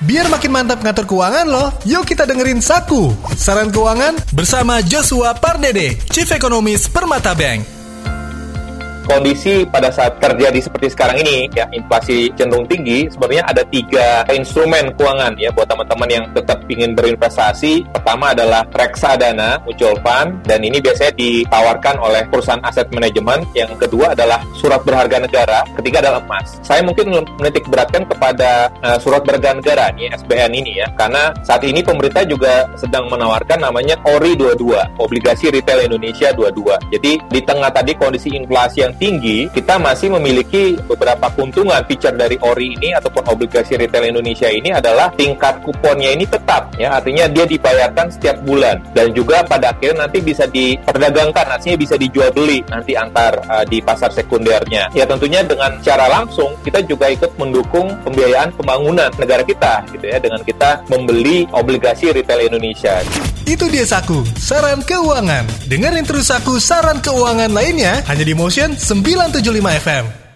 Biar makin mantap ngatur keuangan loh, yuk kita dengerin Saku. Saran keuangan bersama Joshua Pardede, Chief Economist Permata Bank kondisi pada saat terjadi seperti sekarang ini ya inflasi cenderung tinggi sebenarnya ada tiga instrumen keuangan ya buat teman-teman yang tetap ingin berinvestasi. Pertama adalah reksadana mutual fund dan ini biasanya ditawarkan oleh perusahaan aset manajemen yang kedua adalah surat berharga negara ketiga adalah emas. Saya mungkin menitik beratkan kepada uh, surat berharga negara ini SBN ini ya karena saat ini pemerintah juga sedang menawarkan namanya ORI 22 obligasi retail Indonesia 22 jadi di tengah tadi kondisi inflasi yang tinggi, kita masih memiliki beberapa keuntungan feature dari ORI ini ataupun obligasi retail Indonesia ini adalah tingkat kuponnya ini tetap ya, artinya dia dibayarkan setiap bulan dan juga pada akhirnya nanti bisa diperdagangkan, artinya bisa dijual beli nanti antar uh, di pasar sekundernya. Ya tentunya dengan cara langsung kita juga ikut mendukung pembiayaan pembangunan negara kita gitu ya dengan kita membeli obligasi retail Indonesia. Itu dia Saku, saran keuangan. Dengerin terus Saku saran keuangan lainnya hanya di Motion 975 FM.